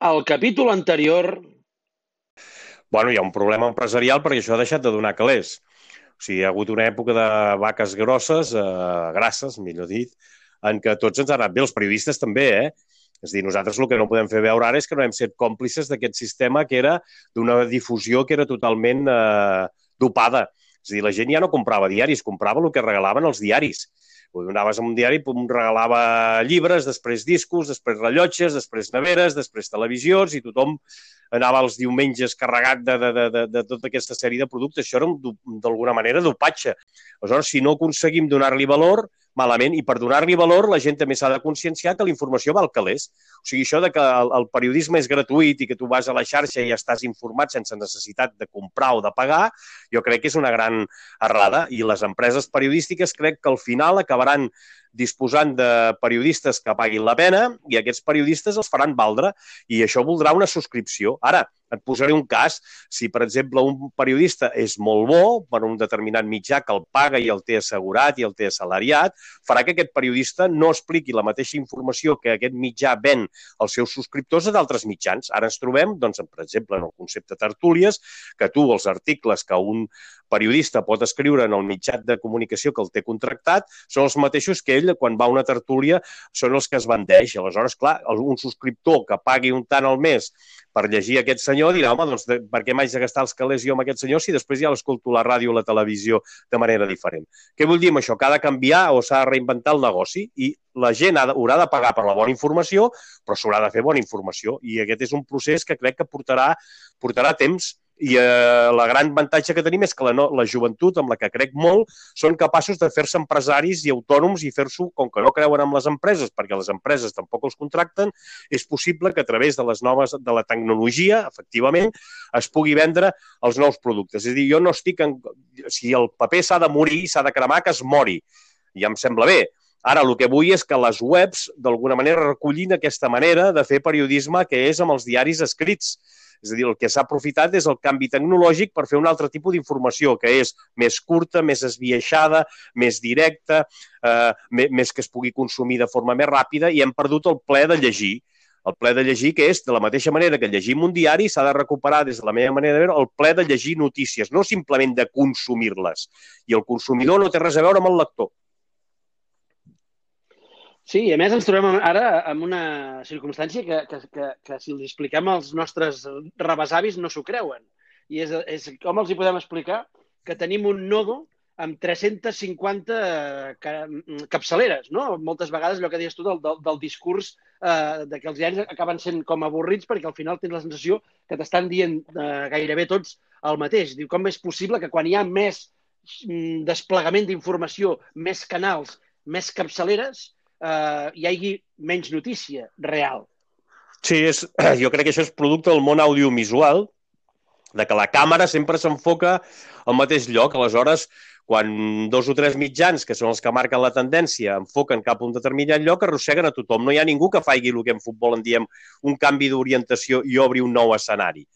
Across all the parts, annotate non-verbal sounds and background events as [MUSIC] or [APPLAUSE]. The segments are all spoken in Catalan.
Al capítol anterior... Bueno, hi ha un problema empresarial perquè això ha deixat de donar calés. O sigui, hi ha hagut una època de vaques grosses, eh, grasses, millor dit, en què tots ens ha anat bé, els periodistes també, eh? És dir, nosaltres el que no podem fer veure ara és que no hem set còmplices d'aquest sistema que era d'una difusió que era totalment eh, dopada. És dir, la gent ja no comprava diaris, comprava el que regalaven els diaris. Anaves a un diari, pum, regalava llibres, després discos, després rellotges, després neveres, després televisions, i tothom anava els diumenges carregat de, de, de, de, de tota aquesta sèrie de productes. Això era, d'alguna manera, dopatge. Aleshores, si no aconseguim donar-li valor, malament, i per donar-li valor la gent també s'ha de conscienciar que la informació val calés. O sigui, això de que el, el periodisme és gratuït i que tu vas a la xarxa i estàs informat sense necessitat de comprar o de pagar, jo crec que és una gran errada i les empreses periodístiques crec que al final acabaran disposant de periodistes que paguin la pena i aquests periodistes els faran valdre i això voldrà una subscripció. Ara, et posaré un cas. Si, per exemple, un periodista és molt bo per un determinat mitjà que el paga i el té assegurat i el té assalariat, farà que aquest periodista no expliqui la mateixa informació que aquest mitjà ven als seus subscriptors a d'altres mitjans. Ara ens trobem, doncs, per exemple, en el concepte tertúlies, que tu els articles que un periodista pot escriure en el mitjà de comunicació que el té contractat són els mateixos que ell, quan va a una tertúlia, són els que es vendeix. Aleshores, clar, un subscriptor que pagui un tant al mes per llegir aquest senyor dirà, home, doncs per què m'haig de gastar els calés jo amb aquest senyor si després ja l'escolto la ràdio o la televisió de manera diferent? Què vull dir amb això? Que ha de canviar o s'ha de reinventar el negoci i la gent ha de, haurà de pagar per la bona informació, però s'haurà de fer bona informació. I aquest és un procés que crec que portarà, portarà temps i eh, la gran avantatge que tenim és que la, no, la joventut, amb la que crec molt, són capaços de fer-se empresaris i autònoms i fer-s'ho, com que no creuen en les empreses, perquè les empreses tampoc els contracten, és possible que a través de les noves, de la tecnologia, efectivament, es pugui vendre els nous productes. És a dir, jo no estic en... Si el paper s'ha de morir, s'ha de cremar, que es mori. Ja em sembla bé. Ara, el que vull és que les webs, d'alguna manera, recollin aquesta manera de fer periodisme que és amb els diaris escrits és a dir, el que s'ha aprofitat és el canvi tecnològic per fer un altre tipus d'informació, que és més curta, més esbiaixada, més directa, eh, més que es pugui consumir de forma més ràpida i hem perdut el ple de llegir el ple de llegir, que és, de la mateixa manera que llegim un diari, s'ha de recuperar, des de la meva manera de veure, el ple de llegir notícies, no simplement de consumir-les. I el consumidor no té res a veure amb el lector. Sí, i a més ens trobem ara amb una circumstància que, que, que, que si els expliquem als nostres rebesavis no s'ho creuen. I és, és com els hi podem explicar que tenim un nodo amb 350 capçaleres, no? Moltes vegades allò que deies tu del, del, del discurs eh, de que els diaris acaben sent com avorrits perquè al final tens la sensació que t'estan dient eh, gairebé tots el mateix. Diu, com és possible que quan hi ha més mm, desplegament d'informació, més canals, més capçaleres, eh, hi hagi menys notícia real. Sí, és, [CLEARS THROAT] jo crec que això és producte del món audiovisual, de que la càmera sempre s'enfoca al mateix lloc. Aleshores, quan dos o tres mitjans, que són els que marquen la tendència, enfoquen cap a un determinat lloc, arrosseguen a tothom. No hi ha ningú que faci el que en futbol en diem un canvi d'orientació i obri un nou escenari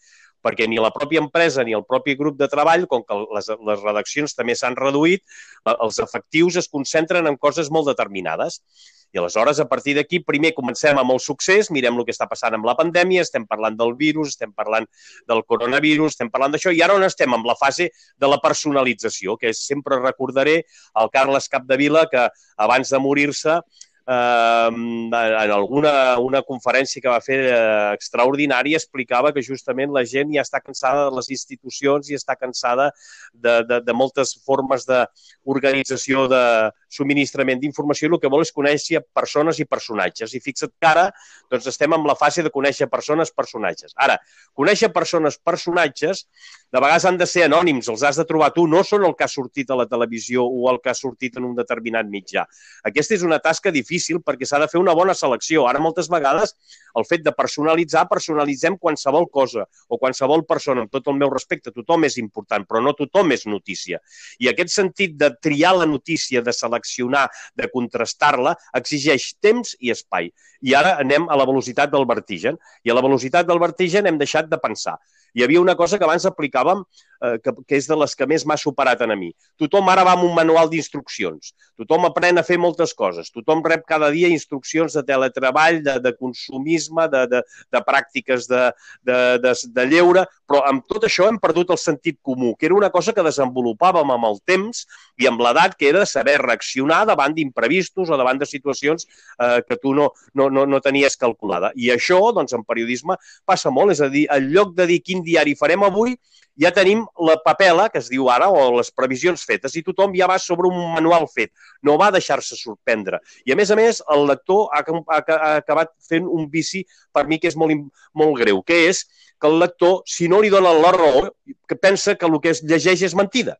perquè ni la pròpia empresa ni el propi grup de treball, com que les, les redaccions també s'han reduït, els efectius es concentren en coses molt determinades. I aleshores, a partir d'aquí, primer comencem amb el succés, mirem el que està passant amb la pandèmia, estem parlant del virus, estem parlant del coronavirus, estem parlant d'això, i ara on estem? Amb la fase de la personalització, que sempre recordaré el Carles Capdevila, que abans de morir-se eh, en alguna una conferència que va fer eh, extraordinària explicava que justament la gent ja està cansada de les institucions i està cansada de, de, de moltes formes d'organització de subministrament d'informació i el que vol és conèixer persones i personatges. I fixa't que ara doncs, estem en la fase de conèixer persones, personatges. Ara, conèixer persones, personatges, de vegades han de ser anònims, els has de trobar tu, no són el que ha sortit a la televisió o el que ha sortit en un determinat mitjà. Aquesta és una tasca difícil perquè s'ha de fer una bona selecció. Ara, moltes vegades, el fet de personalitzar, personalitzem qualsevol cosa o qualsevol persona, amb tot el meu respecte. Tothom és important, però no tothom és notícia. I aquest sentit de triar la notícia, de seleccionar, de contrastar-la, exigeix temps i espai. I ara anem a la velocitat del vertigen. I a la velocitat del vertigen hem deixat de pensar. Hi havia una cosa que abans aplicava jugàvem, eh, que, que és de les que més m'ha superat a mi. Tothom ara va amb un manual d'instruccions. Tothom aprèn a fer moltes coses. Tothom rep cada dia instruccions de teletreball, de, de consumisme, de, de, de pràctiques de, de, de, de lleure, però amb tot això hem perdut el sentit comú, que era una cosa que desenvolupàvem amb el temps i amb l'edat, que era saber reaccionar davant d'imprevistos o davant de situacions eh, que tu no, no, no, no tenies calculada. I això, doncs, en periodisme passa molt, és a dir, en lloc de dir quin diari farem avui, ja tenim la papela, que es diu ara, o les previsions fetes, i tothom ja va sobre un manual fet. No va deixar-se sorprendre. I, a més a més, el lector ha, ha, ha acabat fent un vici, per mi, que és molt, molt greu, que és que el lector, si no li dona la raó, que pensa que el que es llegeix és mentida.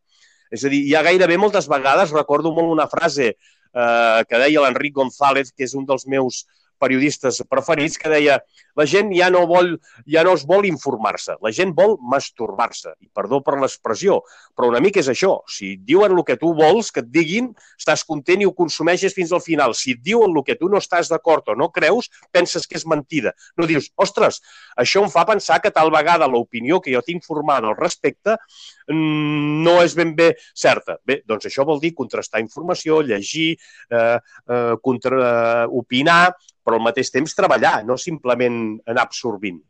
És a dir, ja gairebé moltes vegades recordo molt una frase eh, que deia l'Enric González, que és un dels meus periodistes preferits, que deia la gent ja no, vol, ja no es vol informar-se, la gent vol masturbar-se. I perdó per l'expressió, però una mica és això. Si et diuen el que tu vols que et diguin, estàs content i ho consumeixes fins al final. Si et diuen el que tu no estàs d'acord o no creus, penses que és mentida. No dius, ostres, això em fa pensar que tal vegada l'opinió que jo tinc formada al respecte mm, no és ben bé certa. Bé, doncs això vol dir contrastar informació, llegir, eh, eh, contra, eh, opinar, però al mateix temps treballar, no simplement anar absorbint.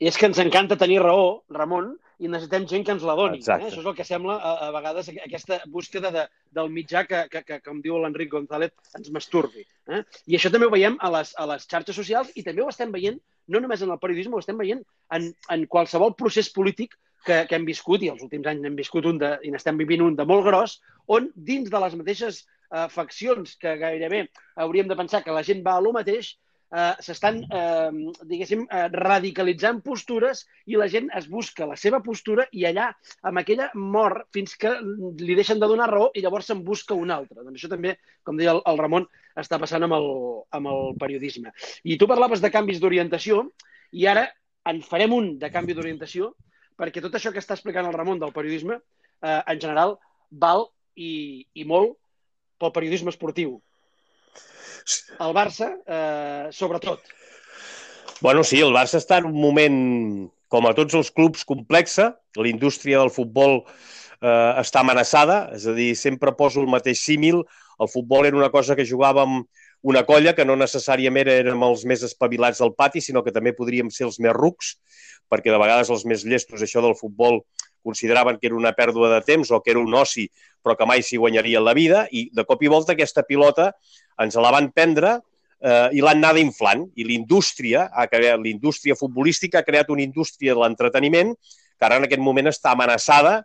I és que ens encanta tenir raó, Ramon, i necessitem gent que ens la doni. Eh? Això és el que sembla a, a vegades aquesta búsqueda de, del mitjà que, que, que, com diu l'Enric González, ens masturbi. Eh? I això també ho veiem a les, a les xarxes socials i també ho estem veient no només en el periodisme, ho estem veient en, en qualsevol procés polític que, que hem viscut, i els últims anys hem viscut un de, i n'estem vivint un de molt gros, on dins de les mateixes eh, faccions que gairebé hauríem de pensar que la gent va a lo mateix, eh, s'estan, eh, diguéssim, eh, radicalitzant postures i la gent es busca la seva postura i allà, amb aquella, mor fins que li deixen de donar raó i llavors se'n busca una altra. Doncs això també, com deia el, el Ramon, està passant amb el, amb el periodisme. I tu parlaves de canvis d'orientació i ara en farem un de canvi d'orientació perquè tot això que està explicant el Ramon del periodisme, eh, en general, val i, i molt pel periodisme esportiu. El Barça, eh, sobretot. Bueno, sí, el Barça està en un moment, com a tots els clubs, complexa. La indústria del futbol eh, està amenaçada, és a dir, sempre poso el mateix símil. El futbol era una cosa que jugàvem una colla que no necessàriament érem els més espavilats del pati, sinó que també podríem ser els més rucs, perquè de vegades els més llestos això del futbol consideraven que era una pèrdua de temps o que era un oci, però que mai s'hi guanyaria la vida, i de cop i volta aquesta pilota ens la van prendre eh, i l'han anada inflant. I l'indústria, l'indústria futbolística ha creat una indústria de l'entreteniment que ara en aquest moment està amenaçada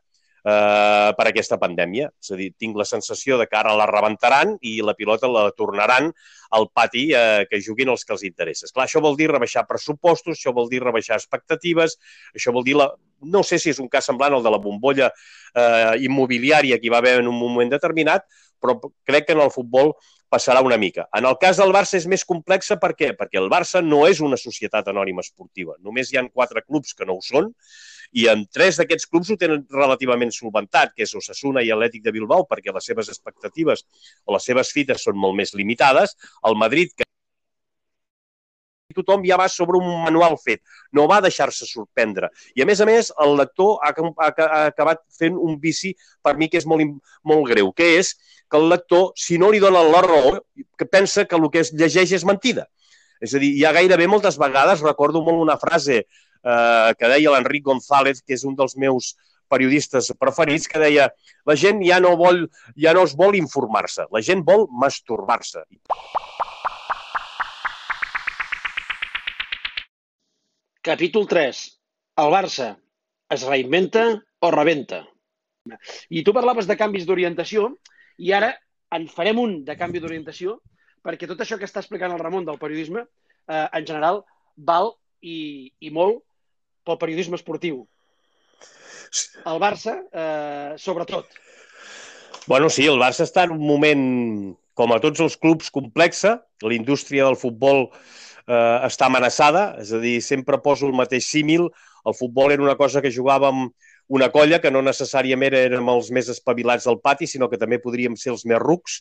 eh, per aquesta pandèmia. És a dir, tinc la sensació de que ara la rebentaran i la pilota la tornaran al pati eh, que juguin els que els interessa. Clar, això vol dir rebaixar pressupostos, això vol dir rebaixar expectatives, això vol dir la... No sé si és un cas semblant al de la bombolla eh, immobiliària que hi va haver en un moment determinat, però crec que en el futbol passarà una mica. En el cas del Barça és més complexa, per què? Perquè el Barça no és una societat anònima esportiva. Només hi han quatre clubs que no ho són, i en tres d'aquests clubs ho tenen relativament solventat, que és Osasuna i Atlètic de Bilbao, perquè les seves expectatives o les seves fites són molt més limitades. El Madrid, que tothom ja va sobre un manual fet, no va deixar-se sorprendre. I, a més a més, el lector ha, ha, ha acabat fent un vici, per mi, que és molt, molt greu, que és que el lector, si no li dona la raó, que pensa que el que es llegeix és mentida. És a dir, ja gairebé moltes vegades recordo molt una frase eh, que deia l'Enric González, que és un dels meus periodistes preferits, que deia la gent ja no, vol, ja no es vol informar-se, la gent vol masturbar-se. Capítol 3. El Barça es reinventa o rebenta? I tu parlaves de canvis d'orientació i ara en farem un de canvi d'orientació perquè tot això que està explicant el Ramon del periodisme, eh, en general, val i, i molt pel periodisme esportiu. El Barça, eh, sobretot. Bueno, sí, el Barça està en un moment, com a tots els clubs, complexa. La indústria del futbol eh, està amenaçada, és a dir, sempre poso el mateix símil. El futbol era una cosa que jugàvem una colla que no necessàriament érem els més espavilats del pati, sinó que també podríem ser els més rucs,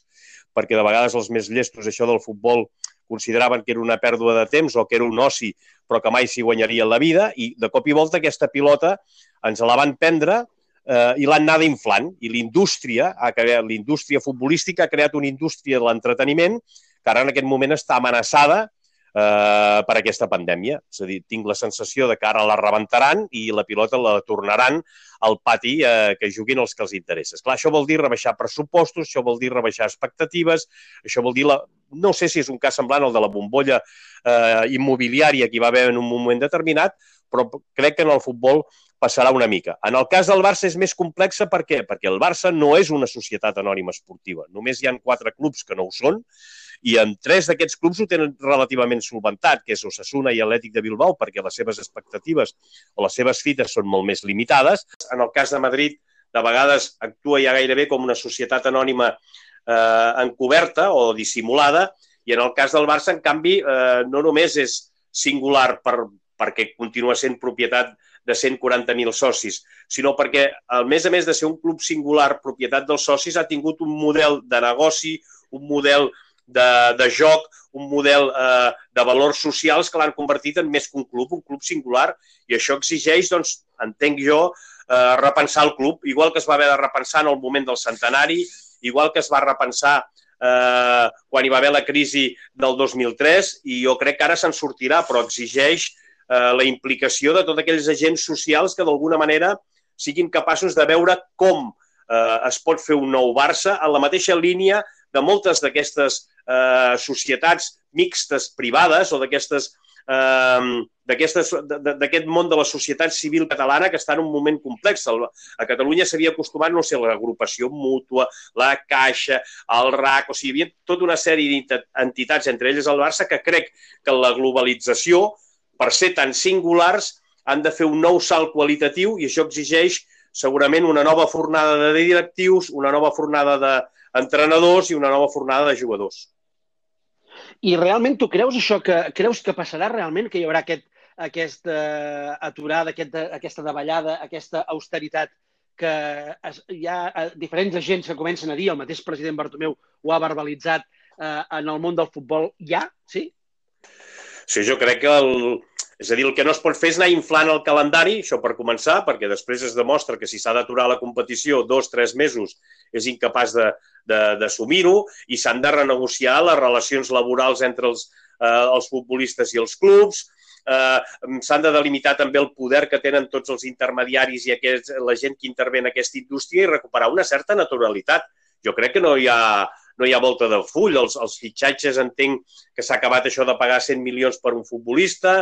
perquè de vegades els més llestos això del futbol consideraven que era una pèrdua de temps o que era un oci, però que mai s'hi guanyaria la vida, i de cop i volta aquesta pilota ens la van prendre eh, i l'han anada inflant. I l'indústria, l'indústria futbolística ha creat una indústria de l'entreteniment que ara en aquest moment està amenaçada eh, per aquesta pandèmia. És a dir, tinc la sensació de que ara la rebentaran i la pilota la tornaran al pati eh, que juguin els que els interessa. Clar, això vol dir rebaixar pressupostos, això vol dir rebaixar expectatives, això vol dir la... No sé si és un cas semblant al de la bombolla eh, immobiliària que hi va haver en un moment determinat, però crec que en el futbol passarà una mica. En el cas del Barça és més complexa, per què? Perquè el Barça no és una societat anònima esportiva. Només hi han quatre clubs que no ho són, i en tres d'aquests clubs ho tenen relativament solventat, que és Osasuna i Atlètic de Bilbao, perquè les seves expectatives o les seves fites són molt més limitades. En el cas de Madrid, de vegades actua ja gairebé com una societat anònima eh, encoberta o dissimulada, i en el cas del Barça, en canvi, eh, no només és singular per, perquè continua sent propietat de 140.000 socis, sinó perquè, a més a més de ser un club singular propietat dels socis, ha tingut un model de negoci, un model de, de joc, un model eh, de valors socials que l'han convertit en més que un club, un club singular, i això exigeix, doncs, entenc jo, eh, repensar el club, igual que es va haver de repensar en el moment del centenari, igual que es va repensar eh, quan hi va haver la crisi del 2003, i jo crec que ara se'n sortirà, però exigeix eh, la implicació de tots aquells agents socials que d'alguna manera siguin capaços de veure com eh, es pot fer un nou Barça en la mateixa línia de moltes d'aquestes eh, societats mixtes privades o d'aquestes d'aquest món de la societat civil catalana que està en un moment complex. A Catalunya s'havia acostumat, no sé, l'agrupació mútua, la Caixa, el RAC, o sigui, hi havia tota una sèrie d'entitats, entre elles el Barça, que crec que la globalització, per ser tan singulars, han de fer un nou salt qualitatiu i això exigeix segurament una nova fornada de directius, una nova fornada d'entrenadors i una nova fornada de jugadors. I realment tu creus això que creus que passarà realment que hi haurà aquest, aquesta aturada, aquest, aquesta davallada, aquesta austeritat que es, hi ha eh, diferents agents que comencen a dir, el mateix president Bartomeu ho ha verbalitzat eh, en el món del futbol, ja, sí? Sí, jo crec que el, és a dir, el que no es pot fer és anar inflant el calendari, això per començar, perquè després es demostra que si s'ha d'aturar la competició dos, tres mesos és incapaç d'assumir-ho i s'han de renegociar les relacions laborals entre els, eh, els futbolistes i els clubs, eh, s'han de delimitar també el poder que tenen tots els intermediaris i aquests, la gent que intervé en aquesta indústria i recuperar una certa naturalitat. Jo crec que no hi ha, no hi ha volta del full. Els, els fitxatges entenc que s'ha acabat això de pagar 100 milions per un futbolista.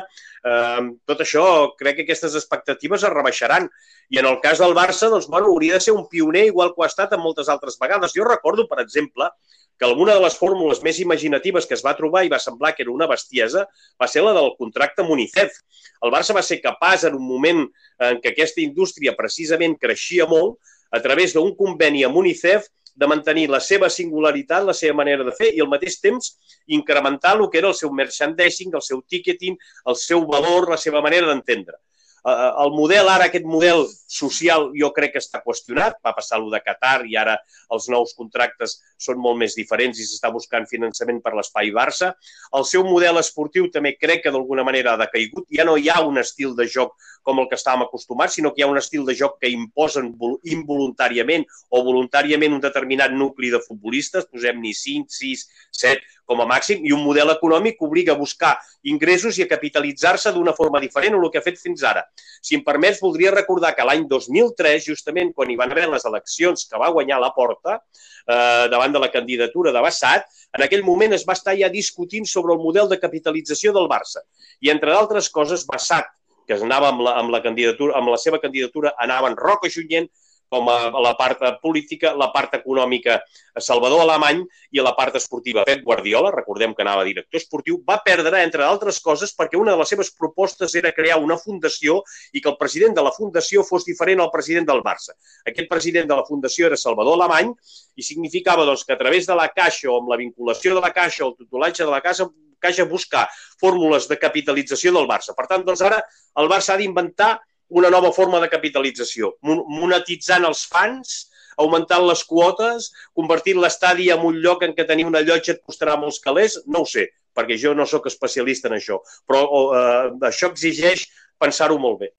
Eh, tot això, crec que aquestes expectatives es rebaixaran. I en el cas del Barça, doncs, bueno, hauria de ser un pioner igual que ha estat en moltes altres vegades. Jo recordo, per exemple, que alguna de les fórmules més imaginatives que es va trobar i va semblar que era una bestiesa va ser la del contracte amb UNICEF. El Barça va ser capaç, en un moment en què aquesta indústria precisament creixia molt, a través d'un conveni amb UNICEF, de mantenir la seva singularitat, la seva manera de fer i al mateix temps incrementar el que era el seu merchandising, el seu ticketing, el seu valor, la seva manera d'entendre. Eh, eh, el model, ara aquest model social, jo crec que està qüestionat. Va passar lo de Qatar i ara els nous contractes són molt més diferents i s'està buscant finançament per l'espai Barça. El seu model esportiu també crec que d'alguna manera ha decaigut. Ja no hi ha un estil de joc com el que estàvem acostumats, sinó que hi ha un estil de joc que imposen involuntàriament o voluntàriament un determinat nucli de futbolistes, posem-n'hi 5, 6, 7, com a màxim, i un model econòmic que obliga a buscar ingressos i a capitalitzar-se d'una forma diferent o el que ha fet fins ara. Si em permets, voldria recordar que l'any 2003, justament quan hi van haver les eleccions que va guanyar la Porta, eh, davant de la candidatura de Bassat, en aquell moment es va estar ja discutint sobre el model de capitalització del Barça. I, entre d'altres coses, Bassat, que anava amb la, amb la candidatura, amb la seva candidatura, anaven Roca Junyent, com a la part política, la part econòmica Salvador Alemany i la part esportiva Pep Guardiola, recordem que anava director esportiu, va perdre, entre altres coses, perquè una de les seves propostes era crear una fundació i que el president de la fundació fos diferent al president del Barça. Aquest president de la fundació era Salvador Alemany i significava doncs, que a través de la Caixa o amb la vinculació de la Caixa o el tutelatge de la Caixa Caixa buscar fórmules de capitalització del Barça. Per tant, doncs ara el Barça ha d'inventar una nova forma de capitalització, monetitzant els fans, augmentant les quotes, convertint l'estadi en un lloc en què tenir una llotja et costarà molts calés, no ho sé. perquè jo no sóc especialista en això, però eh, això exigeix pensar-ho molt bé.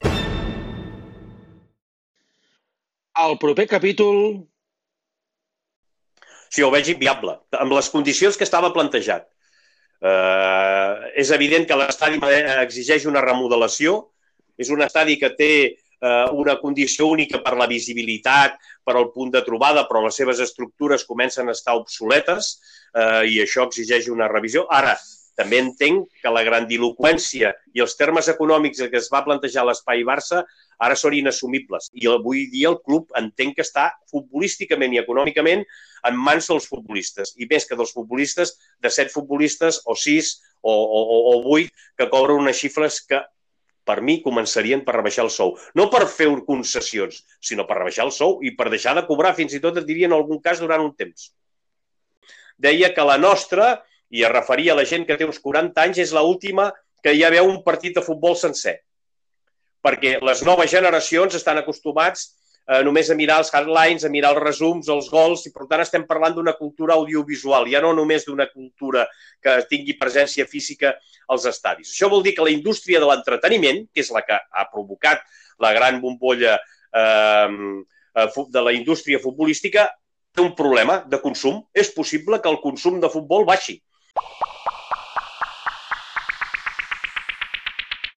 El proper capítol... Sí, ho veig inviable, amb les condicions que estava plantejat. Eh, és evident que l'estadi exigeix una remodelació, és un estadi que té eh, una condició única per la visibilitat, per al punt de trobada, però les seves estructures comencen a estar obsoletes eh, i això exigeix una revisió. Ara, també entenc que la grandiloquència i els termes econòmics que es va plantejar l'espai Barça ara són inassumibles. I avui dia el club entenc que està futbolísticament i econòmicament en mans dels futbolistes. I més que dels futbolistes, de set futbolistes o sis o, o, o vuit que cobren unes xifres que per mi començarien per rebaixar el sou. No per fer concessions, sinó per rebaixar el sou i per deixar de cobrar, fins i tot et diria en algun cas durant un temps. Deia que la nostra, i es referia a la gent que té uns 40 anys, és l última que ja veu un partit de futbol sencer. Perquè les noves generacions estan acostumats eh, només a mirar els headlines, a mirar els resums, els gols, i per tant estem parlant d'una cultura audiovisual, ja no només d'una cultura que tingui presència física als estadis. Això vol dir que la indústria de l'entreteniment, que és la que ha provocat la gran bombolla eh, eh de la indústria futbolística, té un problema de consum. És possible que el consum de futbol baixi